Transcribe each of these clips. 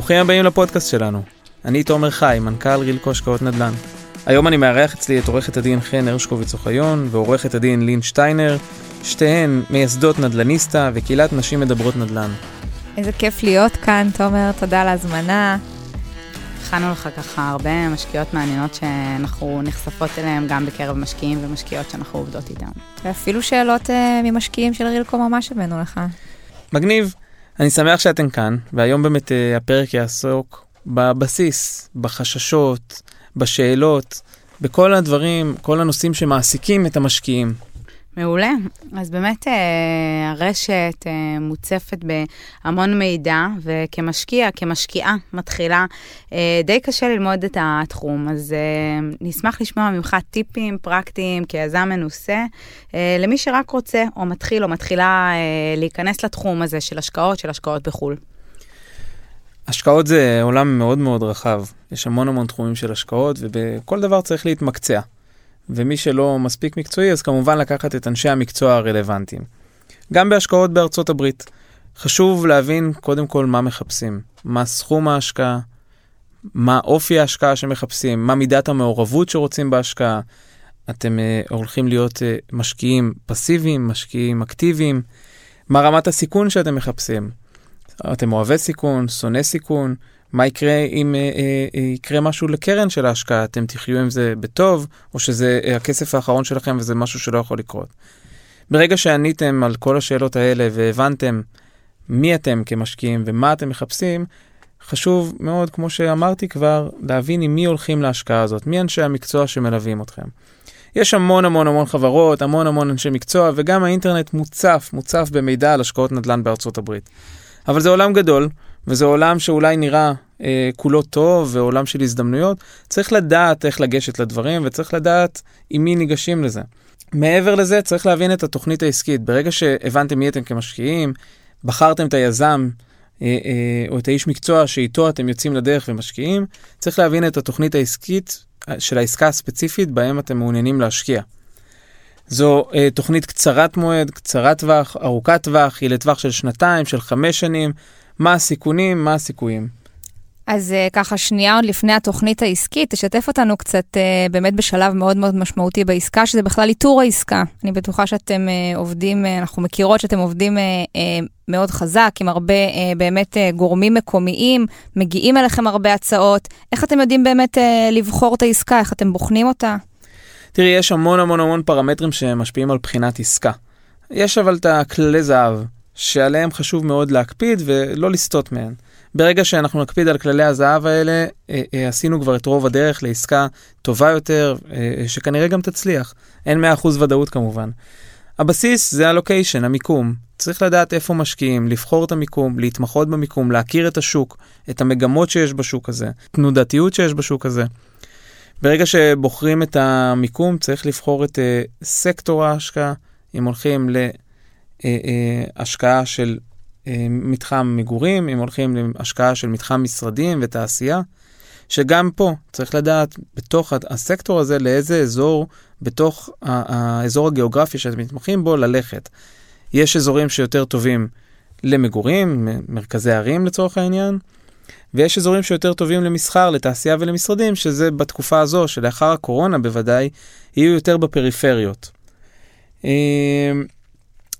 ברוכים הבאים לפודקאסט שלנו. אני תומר חי, מנכ"ל רילקו השקעות נדל"ן. היום אני מארח אצלי את עורכת הדין חן הרשקוביץ אוחיון ועורכת הדין לין שטיינר, שתיהן מייסדות נדל"ניסטה וקהילת נשים מדברות נדל"ן. איזה כיף להיות כאן, תומר, תודה על ההזמנה. הכנו לך ככה הרבה משקיעות מעניינות שאנחנו נחשפות אליהן גם בקרב משקיעים ומשקיעות שאנחנו עובדות איתן. ואפילו שאלות uh, ממשקיעים של רילקו ממש הבאנו לך. מגניב. אני שמח שאתם כאן, והיום באמת uh, הפרק יעסוק בבסיס, בחששות, בשאלות, בכל הדברים, כל הנושאים שמעסיקים את המשקיעים. מעולה. אז באמת אה, הרשת אה, מוצפת בהמון מידע, וכמשקיע, כמשקיעה מתחילה, אה, די קשה ללמוד את התחום. אז נשמח לשמוע ממך טיפים פרקטיים כיזם מנוסה, למי שרק רוצה או מתחיל או מתחילה להיכנס לתחום הזה של השקעות, של השקעות בחו"ל. השקעות זה עולם מאוד מאוד רחב. יש המון המון תחומים של השקעות, ובכל דבר צריך להתמקצע. ומי שלא מספיק מקצועי, אז כמובן לקחת את אנשי המקצוע הרלוונטיים. גם בהשקעות בארצות הברית. חשוב להבין קודם כל מה מחפשים, מה סכום ההשקעה, מה אופי ההשקעה שמחפשים, מה מידת המעורבות שרוצים בהשקעה. אתם uh, הולכים להיות uh, משקיעים פסיביים, משקיעים אקטיביים, מה רמת הסיכון שאתם מחפשים. אתם אוהבי סיכון, שונא סיכון, מה יקרה אם אה, אה, אה, יקרה משהו לקרן של ההשקעה? אתם תחיו עם זה בטוב, או שזה אה, הכסף האחרון שלכם וזה משהו שלא יכול לקרות? ברגע שעניתם על כל השאלות האלה והבנתם מי אתם כמשקיעים ומה אתם מחפשים, חשוב מאוד, כמו שאמרתי כבר, להבין עם מי הולכים להשקעה הזאת, מי אנשי המקצוע שמלווים אתכם. יש המון המון המון חברות, המון המון אנשי מקצוע, וגם האינטרנט מוצף, מוצף במידע על השקעות נדל"ן בארצות הברית. אבל זה עולם גדול, וזה עולם שאולי נראה אה, כולו טוב ועולם של הזדמנויות, צריך לדעת איך לגשת לדברים וצריך לדעת עם מי ניגשים לזה. מעבר לזה, צריך להבין את התוכנית העסקית. ברגע שהבנתם מי אתם כמשקיעים, בחרתם את היזם אה, אה, או את האיש מקצוע שאיתו אתם יוצאים לדרך ומשקיעים, צריך להבין את התוכנית העסקית אה, של העסקה הספציפית בהם אתם מעוניינים להשקיע. זו אה, תוכנית קצרת מועד, קצרת טווח, ארוכת טווח, היא לטווח של שנתיים, של חמש שנים. מה הסיכונים, מה הסיכויים. אז uh, ככה שנייה עוד לפני התוכנית העסקית, תשתף אותנו קצת uh, באמת בשלב מאוד מאוד משמעותי בעסקה, שזה בכלל איתור העסקה. אני בטוחה שאתם uh, עובדים, אנחנו מכירות שאתם עובדים מאוד חזק, עם הרבה באמת גורמים מקומיים, מגיעים אליכם הרבה הצעות. איך אתם יודעים באמת לבחור את העסקה, איך אתם בוחנים אותה? תראי, יש המון המון המון פרמטרים שמשפיעים על בחינת עסקה. יש אבל את הכללי זהב. שעליהם חשוב מאוד להקפיד ולא לסטות מהן. ברגע שאנחנו נקפיד על כללי הזהב האלה, אה, אה, עשינו כבר את רוב הדרך לעסקה טובה יותר, אה, שכנראה גם תצליח. אין 100% ודאות כמובן. הבסיס זה הלוקיישן, המיקום. צריך לדעת איפה משקיעים, לבחור את המיקום, להתמחות במיקום, להכיר את השוק, את המגמות שיש בשוק הזה, תנודתיות שיש בשוק הזה. ברגע שבוחרים את המיקום, צריך לבחור את uh, סקטור ההשקעה. אם הולכים ל... אה, אה, השקעה של אה, מתחם מגורים, אם הולכים להשקעה של מתחם משרדים ותעשייה, שגם פה צריך לדעת בתוך הסקטור הזה לאיזה אזור, בתוך האזור הגיאוגרפי שאתם מתמחים בו, ללכת. יש אזורים שיותר טובים למגורים, מרכזי ערים לצורך העניין, ויש אזורים שיותר טובים למסחר, לתעשייה ולמשרדים, שזה בתקופה הזו, שלאחר הקורונה בוודאי, יהיו יותר בפריפריות.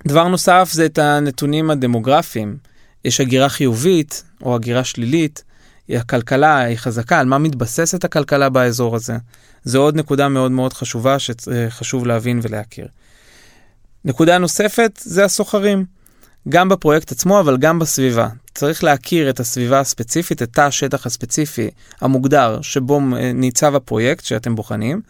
דבר נוסף זה את הנתונים הדמוגרפיים. יש הגירה חיובית או הגירה שלילית, הכלכלה היא חזקה, על מה מתבססת הכלכלה באזור הזה. זו עוד נקודה מאוד מאוד חשובה שחשוב להבין ולהכיר. נקודה נוספת זה הסוחרים, גם בפרויקט עצמו אבל גם בסביבה. צריך להכיר את הסביבה הספציפית, את תא השטח הספציפי המוגדר שבו ניצב הפרויקט שאתם בוחנים,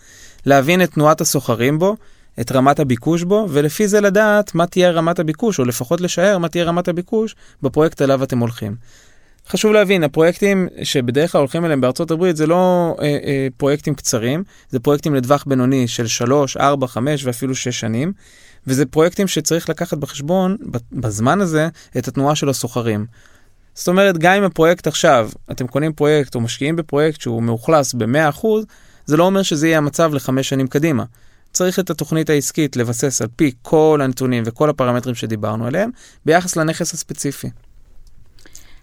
להבין את תנועת הסוחרים בו, את רמת הביקוש בו, ולפי זה לדעת מה תהיה רמת הביקוש, או לפחות לשער מה תהיה רמת הביקוש בפרויקט אליו אתם הולכים. חשוב להבין, הפרויקטים שבדרך כלל הולכים אליהם בארצות הברית זה לא אה, אה, פרויקטים קצרים, זה פרויקטים לטווח בינוני של 3, 4, 5 ואפילו 6 שנים, וזה פרויקטים שצריך לקחת בחשבון בזמן הזה את התנועה של הסוחרים. זאת אומרת, גם אם הפרויקט עכשיו, אתם קונים פרויקט או משקיעים בפרויקט שהוא מאוכלס ב-100%, זה לא אומר שזה יהיה המצב לחמש שנים קדימה. צריך את התוכנית העסקית לבסס על פי כל הנתונים וכל הפרמטרים שדיברנו עליהם, ביחס לנכס הספציפי.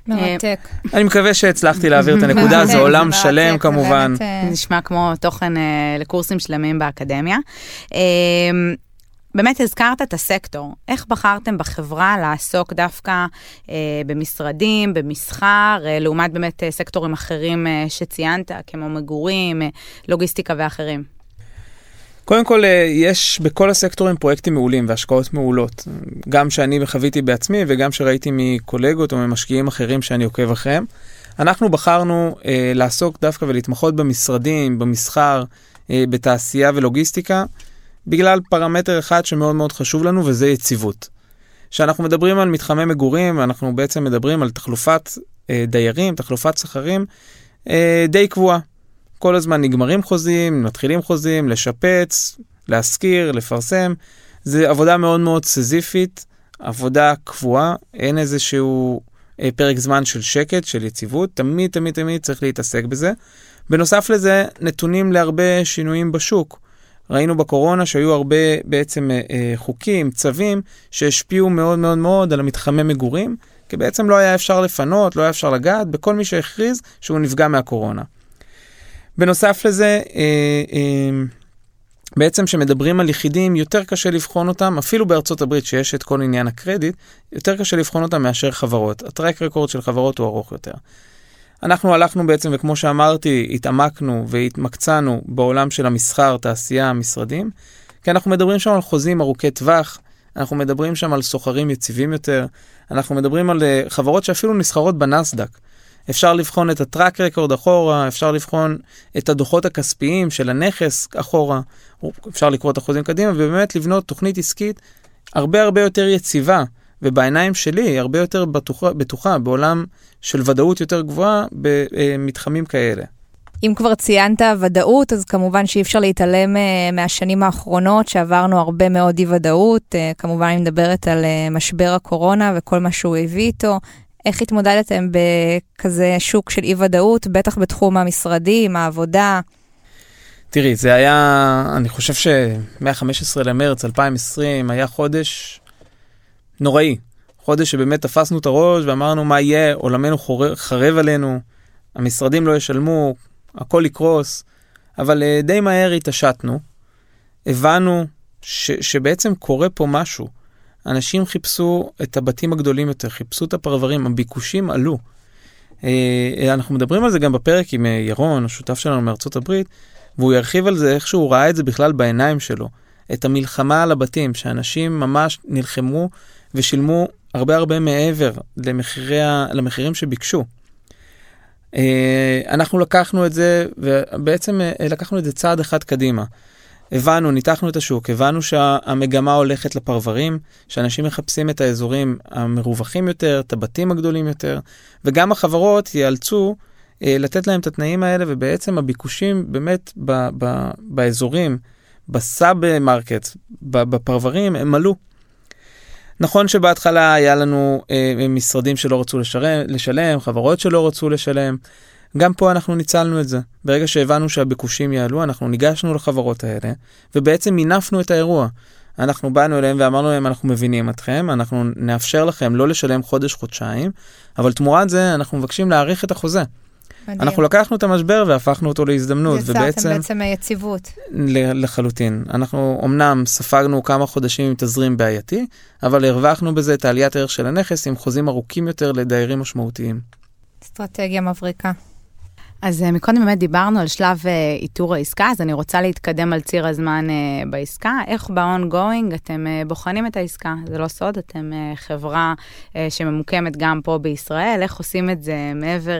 מרתק. אני מקווה שהצלחתי להעביר את הנקודה, זה עולם שלם כמובן. אה, נשמע כמו תוכן אה, לקורסים שלמים באקדמיה. אה, באמת הזכרת את הסקטור. איך בחרתם בחברה לעסוק דווקא אה, במשרדים, במסחר, אה, לעומת באמת אה, סקטורים אחרים אה, שציינת, כמו מגורים, אה, לוגיסטיקה ואחרים? קודם כל, אה, יש בכל הסקטורים פרויקטים מעולים והשקעות מעולות. גם שאני חוויתי בעצמי וגם שראיתי מקולגות או ממשקיעים אחרים שאני עוקב אחריהם. אנחנו בחרנו אה, לעסוק דווקא ולהתמחות במשרדים, במסחר, אה, בתעשייה ולוגיסטיקה, בגלל פרמטר אחד שמאוד מאוד חשוב לנו, וזה יציבות. כשאנחנו מדברים על מתחמי מגורים, אנחנו בעצם מדברים על תחלופת אה, דיירים, תחלופת שכרים אה, די קבועה. כל הזמן נגמרים חוזים, מתחילים חוזים, לשפץ, להשכיר, לפרסם. זה עבודה מאוד מאוד סזיפית, עבודה קבועה, אין איזשהו אה, פרק זמן של שקט, של יציבות, תמיד תמיד תמיד צריך להתעסק בזה. בנוסף לזה, נתונים להרבה שינויים בשוק. ראינו בקורונה שהיו הרבה בעצם אה, אה, חוקים, צווים, שהשפיעו מאוד מאוד מאוד על המתחמי מגורים, כי בעצם לא היה אפשר לפנות, לא היה אפשר לגעת בכל מי שהכריז שהוא נפגע מהקורונה. בנוסף לזה, אה, אה, בעצם כשמדברים על יחידים, יותר קשה לבחון אותם, אפילו בארצות הברית, שיש את כל עניין הקרדיט, יותר קשה לבחון אותם מאשר חברות. הטרק רקורד של חברות הוא ארוך יותר. אנחנו הלכנו בעצם, וכמו שאמרתי, התעמקנו והתמקצענו בעולם של המסחר, תעשייה, משרדים, כי אנחנו מדברים שם על חוזים ארוכי טווח, אנחנו מדברים שם על סוחרים יציבים יותר, אנחנו מדברים על uh, חברות שאפילו נסחרות בנסדק. אפשר לבחון את הטראק רקורד אחורה, אפשר לבחון את הדוחות הכספיים של הנכס אחורה, אפשר לקרוא את החוזים קדימה, ובאמת לבנות תוכנית עסקית הרבה הרבה יותר יציבה, ובעיניים שלי הרבה יותר בטוחה, בטוחה בעולם של ודאות יותר גבוהה במתחמים כאלה. אם כבר ציינת ודאות, אז כמובן שאי אפשר להתעלם uh, מהשנים האחרונות, שעברנו הרבה מאוד אי-ודאות. Uh, כמובן, אני מדברת על uh, משבר הקורונה וכל מה שהוא הביא איתו. איך התמודדתם בכזה שוק של אי-ודאות, בטח בתחום המשרדים, העבודה? תראי, זה היה, אני חושב שמ-15 למרץ 2020 היה חודש נוראי. חודש שבאמת תפסנו את הראש ואמרנו מה יהיה, עולמנו חרב עלינו, המשרדים לא ישלמו, הכל יקרוס, אבל uh, די מהר התעשתנו, הבנו ש, שבעצם קורה פה משהו. אנשים חיפשו את הבתים הגדולים יותר, חיפשו את הפרברים, הביקושים עלו. Uh, אנחנו מדברים על זה גם בפרק עם uh, ירון, השותף שלנו מארצות הברית, והוא ירחיב על זה איך שהוא ראה את זה בכלל בעיניים שלו. את המלחמה על הבתים, שאנשים ממש נלחמו ושילמו הרבה הרבה מעבר למחירי, למחירים שביקשו. אה, אנחנו לקחנו את זה, ובעצם אה, לקחנו את זה צעד אחד קדימה. הבנו, ניתחנו את השוק, הבנו שהמגמה הולכת לפרברים, שאנשים מחפשים את האזורים המרווחים יותר, את הבתים הגדולים יותר, וגם החברות ייאלצו אה, לתת להם את התנאים האלה, ובעצם הביקושים באמת ב, ב, באזורים, ב submarket, בפרברים, הם עלו. נכון שבהתחלה היה לנו אה, משרדים שלא רצו לשלם, לשלם, חברות שלא רצו לשלם. גם פה אנחנו ניצלנו את זה. ברגע שהבנו שהביקושים יעלו, אנחנו ניגשנו לחברות האלה, ובעצם מינפנו את האירוע. אנחנו באנו אליהם ואמרנו להם, אנחנו מבינים אתכם, אנחנו נאפשר לכם לא לשלם חודש-חודשיים, אבל תמורת זה אנחנו מבקשים להאריך את החוזה. מדהים. אנחנו לקחנו את המשבר והפכנו אותו להזדמנות. יצרתם ובעצם, בעצם יציבות. לחלוטין. אנחנו אמנם ספגנו כמה חודשים עם תזרים בעייתי, אבל הרווחנו בזה את העליית הערך של הנכס עם חוזים ארוכים יותר לדיירים משמעותיים. אסטרטגיה מבריקה. אז אה, מקודם באמת דיברנו על שלב uh, איתור העסקה, אז אני רוצה להתקדם על ציר הזמן uh, בעסקה. איך ב-ongoing אתם בוחנים את העסקה? זה לא סוד, אתם חברה שממוקמת גם פה בישראל, איך עושים את זה מעבר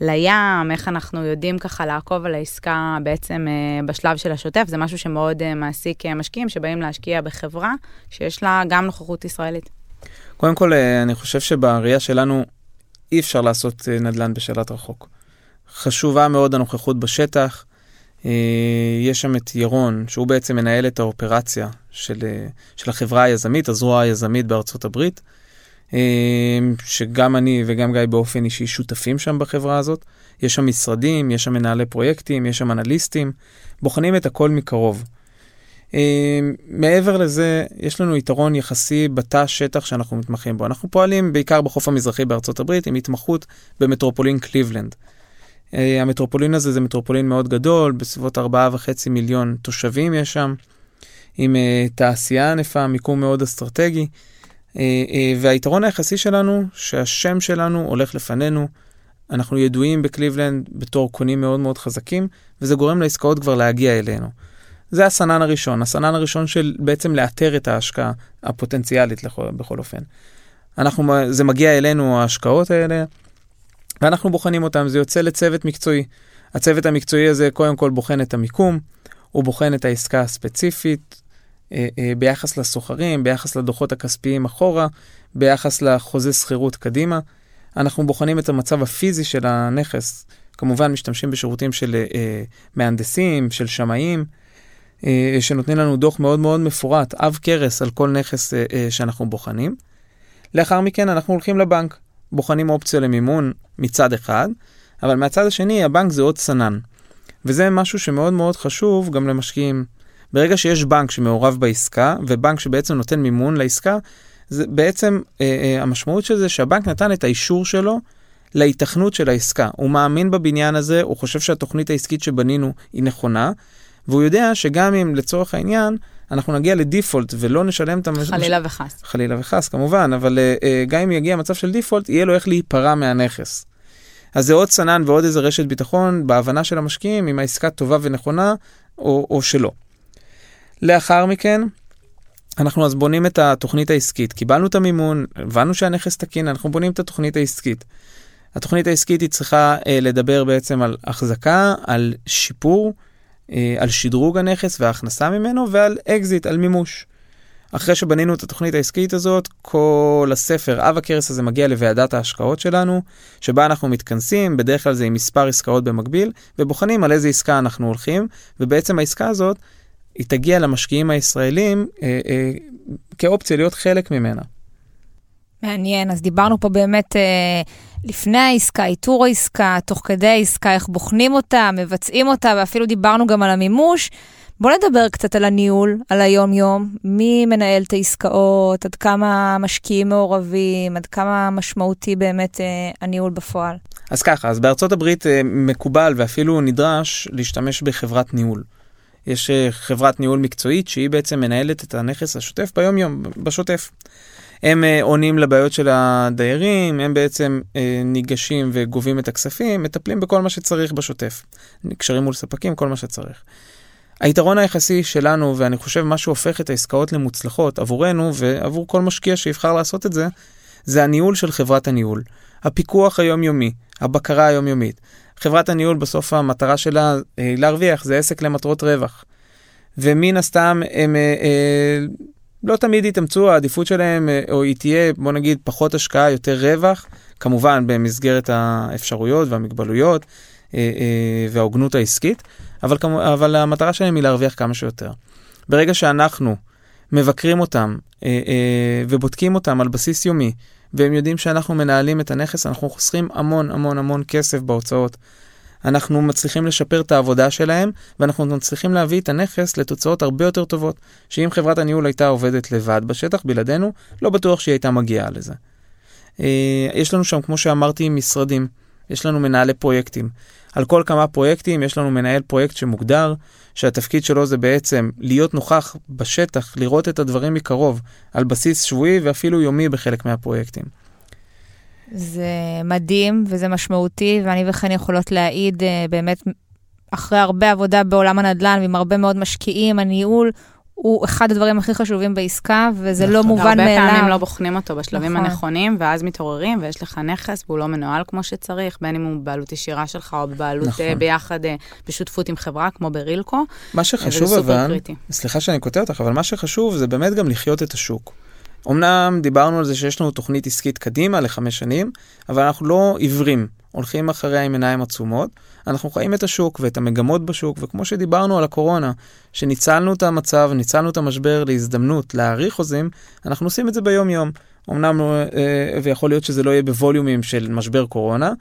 לים, איך אנחנו יודעים ככה לעקוב על העסקה בעצם בשלב של השוטף, זה משהו שמאוד מעסיק משקיעים שבאים להשקיע בחברה שיש לה גם נוכחות ישראלית. קודם כל, אני חושב שבראייה שלנו אי אפשר לעשות נדל"ן בשאלת רחוק. חשובה מאוד הנוכחות בשטח. אה, יש שם את ירון, שהוא בעצם מנהל את האופרציה של, אה, של החברה היזמית, הזרוע היזמית בארצות הברית, אה, שגם אני וגם גיא באופן אישי שותפים שם בחברה הזאת. יש שם משרדים, יש שם מנהלי פרויקטים, יש שם אנליסטים, בוחנים את הכל מקרוב. מעבר לזה, יש לנו יתרון יחסי בתא שטח שאנחנו מתמחים בו. אנחנו פועלים בעיקר בחוף המזרחי בארצות הברית עם התמחות במטרופולין קליבלנד. המטרופולין הזה זה מטרופולין מאוד גדול, בסביבות 4.5 מיליון תושבים יש שם, עם תעשייה ענפה, מיקום מאוד אסטרטגי. אה, אה, והיתרון היחסי שלנו, שהשם שלנו הולך לפנינו. אנחנו ידועים בקליבלנד בתור קונים מאוד מאוד חזקים, וזה גורם לעסקאות כבר להגיע אלינו. זה הסנן הראשון, הסנן הראשון של בעצם לאתר את ההשקעה הפוטנציאלית לכל, בכל אופן. אנחנו, זה מגיע אלינו, ההשקעות האלה, ואנחנו בוחנים אותם, זה יוצא לצוות מקצועי. הצוות המקצועי הזה קודם כל בוחן את המיקום, הוא בוחן את העסקה הספציפית, אה, אה, ביחס לסוחרים, ביחס לדוחות הכספיים אחורה, ביחס לחוזה שכירות קדימה. אנחנו בוחנים את המצב הפיזי של הנכס, כמובן משתמשים בשירותים של אה, מהנדסים, של שמאים, שנותנים לנו דוח מאוד מאוד מפורט, עב כרס על כל נכס שאנחנו בוחנים. לאחר מכן אנחנו הולכים לבנק, בוחנים אופציה למימון מצד אחד, אבל מהצד השני הבנק זה עוד סנן. וזה משהו שמאוד מאוד חשוב גם למשקיעים. ברגע שיש בנק שמעורב בעסקה, ובנק שבעצם נותן מימון לעסקה, זה בעצם, אה, אה, המשמעות של זה שהבנק נתן את האישור שלו להיתכנות של העסקה. הוא מאמין בבניין הזה, הוא חושב שהתוכנית העסקית שבנינו היא נכונה, והוא יודע שגם אם לצורך העניין, אנחנו נגיע לדיפולט ולא נשלם את המש... חלילה וחס. חלילה וחס, כמובן, אבל uh, uh, גם אם יגיע מצב של דיפולט, יהיה לו איך להיפרע מהנכס. אז זה עוד סנן ועוד איזה רשת ביטחון בהבנה של המשקיעים אם העסקה טובה ונכונה או, או שלא. לאחר מכן, אנחנו אז בונים את התוכנית העסקית. קיבלנו את המימון, הבנו שהנכס תקין, אנחנו בונים את התוכנית העסקית. התוכנית העסקית היא צריכה אה, לדבר בעצם על החזקה, על שיפור, אה, על שדרוג הנכס וההכנסה ממנו ועל אקזיט, על מימוש. אחרי שבנינו את התוכנית העסקית הזאת, כל הספר, עב הכרס הזה מגיע לוועדת ההשקעות שלנו, שבה אנחנו מתכנסים, בדרך כלל זה עם מספר עסקאות במקביל, ובוחנים על איזה עסקה אנחנו הולכים, ובעצם העסקה הזאת היא תגיע למשקיעים הישראלים אה, אה, כאופציה להיות חלק ממנה. מעניין, אז דיברנו פה באמת אה, לפני העסקה, איתור העסקה, תוך כדי העסקה, איך בוחנים אותה, מבצעים אותה, ואפילו דיברנו גם על המימוש. בוא נדבר קצת על הניהול, על היום-יום, מי מנהל את העסקאות, עד כמה משקיעים מעורבים, עד כמה משמעותי באמת אה, הניהול בפועל. אז ככה, אז בארצות הברית אה, מקובל ואפילו נדרש להשתמש בחברת ניהול. יש אה, חברת ניהול מקצועית שהיא בעצם מנהלת את הנכס השוטף ביום יום, בשוטף. הם uh, עונים לבעיות של הדיירים, הם בעצם uh, ניגשים וגובים את הכספים, מטפלים בכל מה שצריך בשוטף. נקשרים מול ספקים, כל מה שצריך. היתרון היחסי שלנו, ואני חושב מה שהופך את העסקאות למוצלחות עבורנו ועבור כל משקיע שיבחר לעשות את זה, זה הניהול של חברת הניהול. הפיקוח היומיומי, הבקרה היומיומית. חברת הניהול בסוף המטרה שלה אה, להרוויח, זה עסק למטרות רווח. ומן הסתם הם אה, אה, לא תמיד יתאמצו, העדיפות שלהם, אה, או היא תהיה, בוא נגיד, פחות השקעה, יותר רווח, כמובן במסגרת האפשרויות והמגבלויות אה, אה, וההוגנות העסקית, אבל, אבל המטרה שלהם היא להרוויח כמה שיותר. ברגע שאנחנו מבקרים אותם אה, אה, ובודקים אותם על בסיס יומי, והם יודעים שאנחנו מנהלים את הנכס, אנחנו חוסכים המון המון המון כסף בהוצאות. אנחנו מצליחים לשפר את העבודה שלהם, ואנחנו מצליחים להביא את הנכס לתוצאות הרבה יותר טובות, שאם חברת הניהול הייתה עובדת לבד בשטח, בלעדינו, לא בטוח שהיא הייתה מגיעה לזה. אה, יש לנו שם, כמו שאמרתי, משרדים. יש לנו מנהלי פרויקטים. על כל כמה פרויקטים יש לנו מנהל פרויקט שמוגדר, שהתפקיד שלו זה בעצם להיות נוכח בשטח, לראות את הדברים מקרוב, על בסיס שבועי ואפילו יומי בחלק מהפרויקטים. זה מדהים וזה משמעותי, ואני וחן יכולות להעיד uh, באמת אחרי הרבה עבודה בעולם הנדל"ן ועם הרבה מאוד משקיעים, הניהול הוא אחד הדברים הכי חשובים בעסקה, וזה לא נכון. לא מובן מאליו. הרבה פעמים לא בוחנים אותו בשלבים נכון. הנכונים, ואז מתעוררים, ויש לך נכס, והוא לא מנוהל כמו שצריך, בין אם הוא בבעלות ישירה שלך, או בבעלות נכון. uh, ביחד, uh, בשותפות עם חברה, כמו ברילקו. מה שחשוב אבל, סליחה שאני קוטע אותך, אבל מה שחשוב זה באמת גם לחיות את השוק. אמנם דיברנו על זה שיש לנו תוכנית עסקית קדימה לחמש שנים, אבל אנחנו לא עיוורים, הולכים אחריה עם עיניים עצומות. אנחנו חיים את השוק ואת המגמות בשוק, וכמו שדיברנו על הקורונה, שניצלנו את המצב, ניצלנו את המשבר להזדמנות להאריך חוזים, אנחנו עושים את זה ביום-יום. אמנם, אה, ויכול להיות שזה לא יהיה בווליומים של משבר קורונה,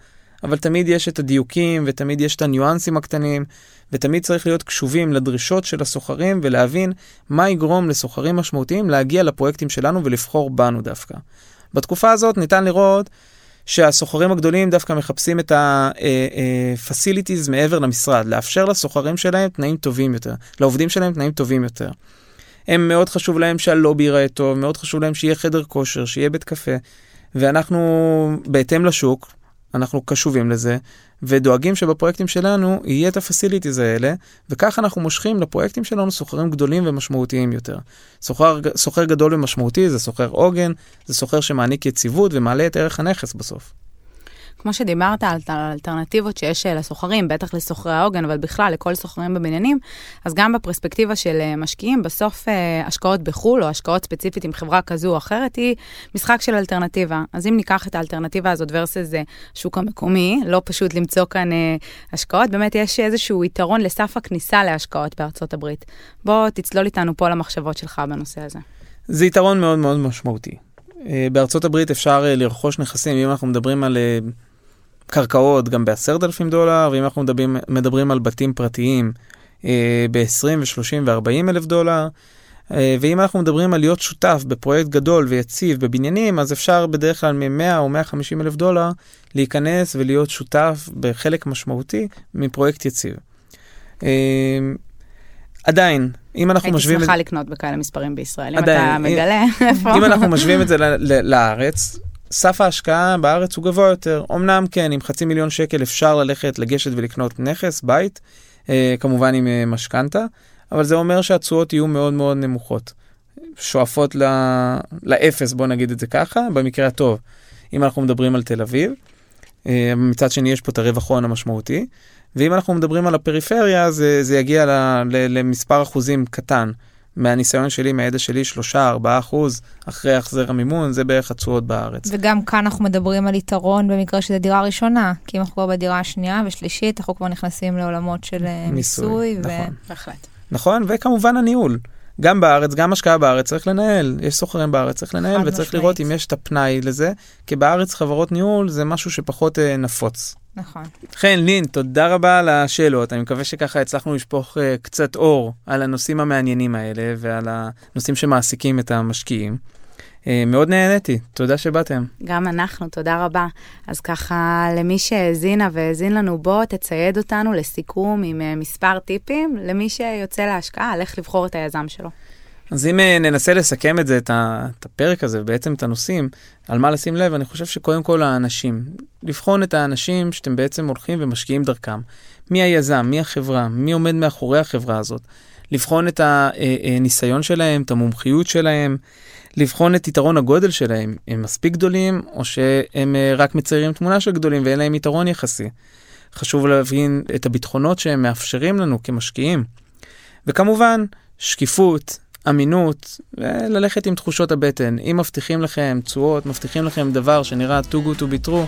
אבל תמיד יש את הדיוקים ותמיד יש את הניואנסים הקטנים, ותמיד צריך להיות קשובים לדרישות של הסוחרים ולהבין מה יגרום לסוחרים משמעותיים להגיע לפרויקטים שלנו ולבחור בנו דווקא. בתקופה הזאת ניתן לראות שהסוחרים הגדולים דווקא מחפשים את ה-facilities מעבר למשרד, לאפשר לסוחרים שלהם תנאים טובים יותר, לעובדים שלהם תנאים טובים יותר. הם מאוד חשוב להם שהלובי ייראה טוב, מאוד חשוב להם שיהיה חדר כושר, שיהיה בית קפה, ואנחנו בהתאם לשוק, אנחנו קשובים לזה, ודואגים שבפרויקטים שלנו יהיה את הפסיליטיז האלה, וכך אנחנו מושכים לפרויקטים שלנו סוחרים גדולים ומשמעותיים יותר. סוחר, סוחר גדול ומשמעותי זה סוחר עוגן, זה סוחר שמעניק יציבות ומעלה את ערך הנכס בסוף. כמו שדיברת על האלטרנטיבות שיש אה, לסוחרים, בטח לסוחרי העוגן, אבל בכלל לכל סוחרים בבניינים, אז גם בפרספקטיבה של אה, משקיעים, בסוף אה, השקעות בחו"ל, או השקעות ספציפית עם חברה כזו או אחרת, היא משחק של אלטרנטיבה. אז אם ניקח את האלטרנטיבה הזאת versus שוק המקומי, לא פשוט למצוא כאן השקעות, באמת יש איזשהו יתרון לסף הכניסה להשקעות בארצות הברית. בוא תצלול איתנו פה למחשבות שלך בנושא הזה. זה יתרון מאוד מאוד משמעותי. בארצות הברית אפשר לרכוש נכסים, אם אנחנו מדברים על קרקעות גם ב-10,000 דולר, ואם אנחנו מדברים, מדברים על בתים פרטיים אה, ב-20 ו-30 ו-40 אלף דולר, אה, ואם אנחנו מדברים על להיות שותף בפרויקט גדול ויציב בבניינים, אז אפשר בדרך כלל מ-100 או 150 אלף דולר להיכנס ולהיות שותף בחלק משמעותי מפרויקט יציב. אה, עדיין, אם אנחנו משווים... הייתי שמחה לקנות בכאלה מספרים בישראל, אם אתה מגלה איפה. אם אנחנו משווים את זה לארץ, סף ההשקעה בארץ הוא גבוה יותר. אמנם כן, עם חצי מיליון שקל אפשר ללכת, לגשת ולקנות נכס, בית, אה, כמובן עם אה, משכנתה, אבל זה אומר שהתשואות יהיו מאוד מאוד נמוכות. שואפות ל... לאפס, בוא נגיד את זה ככה, במקרה הטוב, אם אנחנו מדברים על תל אביב. אה, מצד שני יש פה את הרווח המשמעותי, ואם אנחנו מדברים על הפריפריה, זה, זה יגיע ל, ל, למספר אחוזים קטן. מהניסיון שלי, מהידע שלי, 3-4 אחוז אחרי החזר המימון, זה בערך התשואות בארץ. וגם כאן אנחנו מדברים על יתרון במקרה שזה דירה ראשונה, כי אם אנחנו כבר בדירה השנייה ושלישית, אנחנו כבר נכנסים לעולמות של אה, מיסוי. מיסוי, נכון. בהחלט. נכון, וכמובן הניהול. גם בארץ, גם השקעה בארץ צריך לנהל, יש סוחרים בארץ, צריך לנהל וצריך משמעית. לראות אם יש את הפנאי לזה, כי בארץ חברות ניהול זה משהו שפחות אה, נפוץ. נכון. חן, לין, תודה רבה על השאלות. אני מקווה שככה הצלחנו לשפוך uh, קצת אור על הנושאים המעניינים האלה ועל הנושאים שמעסיקים את המשקיעים. Uh, מאוד נהניתי, תודה שבאתם. גם אנחנו, תודה רבה. אז ככה, למי שהאזינה והאזין לנו, בוא תצייד אותנו לסיכום עם uh, מספר טיפים למי שיוצא להשקעה על איך לבחור את היזם שלו. אז אם אה, ננסה לסכם את זה, את הפרק הזה, בעצם את הנושאים, על מה לשים לב, אני חושב שקודם כל האנשים, לבחון את האנשים שאתם בעצם הולכים ומשקיעים דרכם. מי היזם, מי החברה, מי עומד מאחורי החברה הזאת. לבחון את הניסיון אה, שלהם, את המומחיות שלהם, לבחון את יתרון הגודל שלהם, הם מספיק גדולים, או שהם אה, רק מציירים תמונה של גדולים ואין להם יתרון יחסי. חשוב להבין את הביטחונות שהם מאפשרים לנו כמשקיעים. וכמובן, שקיפות, אמינות, וללכת עם תחושות הבטן. אם מבטיחים לכם תשואות, מבטיחים לכם דבר שנראה too good to be true,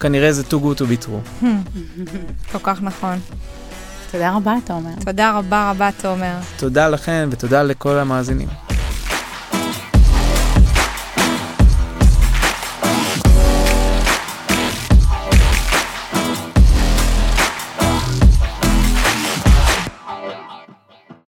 כנראה זה too good to be true. כל כך נכון. תודה רבה, תומר. תודה רבה רבה, תומר. תודה לכם ותודה לכל המאזינים.